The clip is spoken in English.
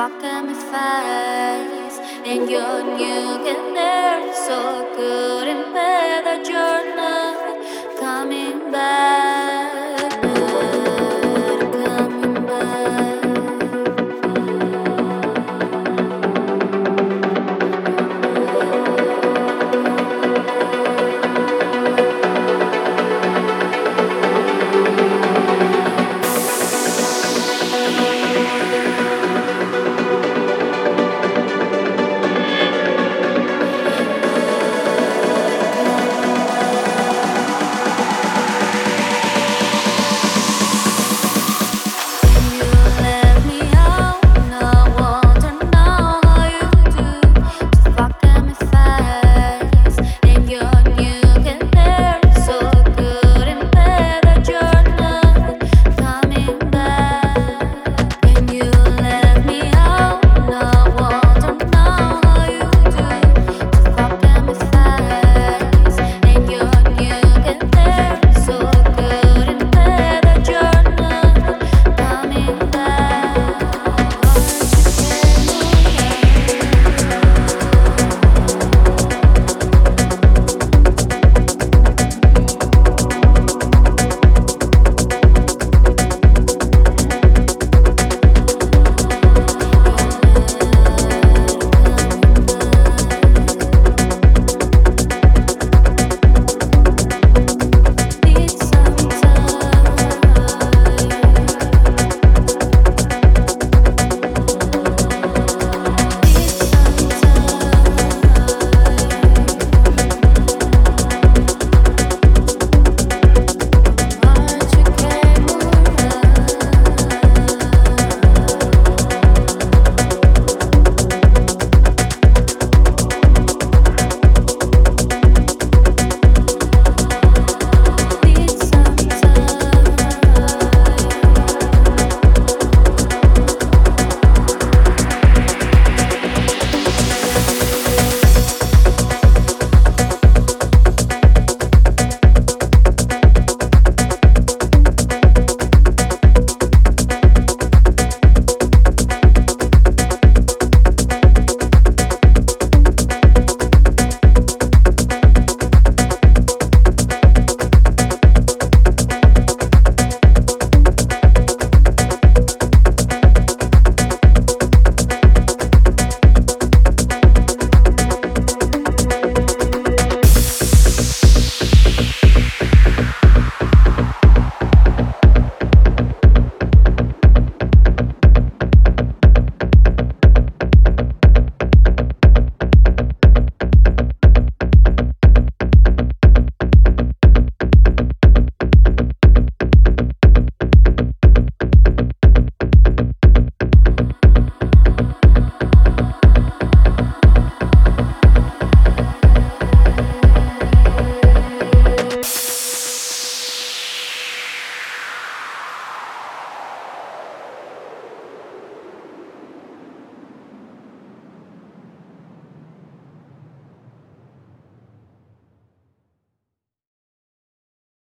fucking with face And you knew get there So good. And bad that you're not coming back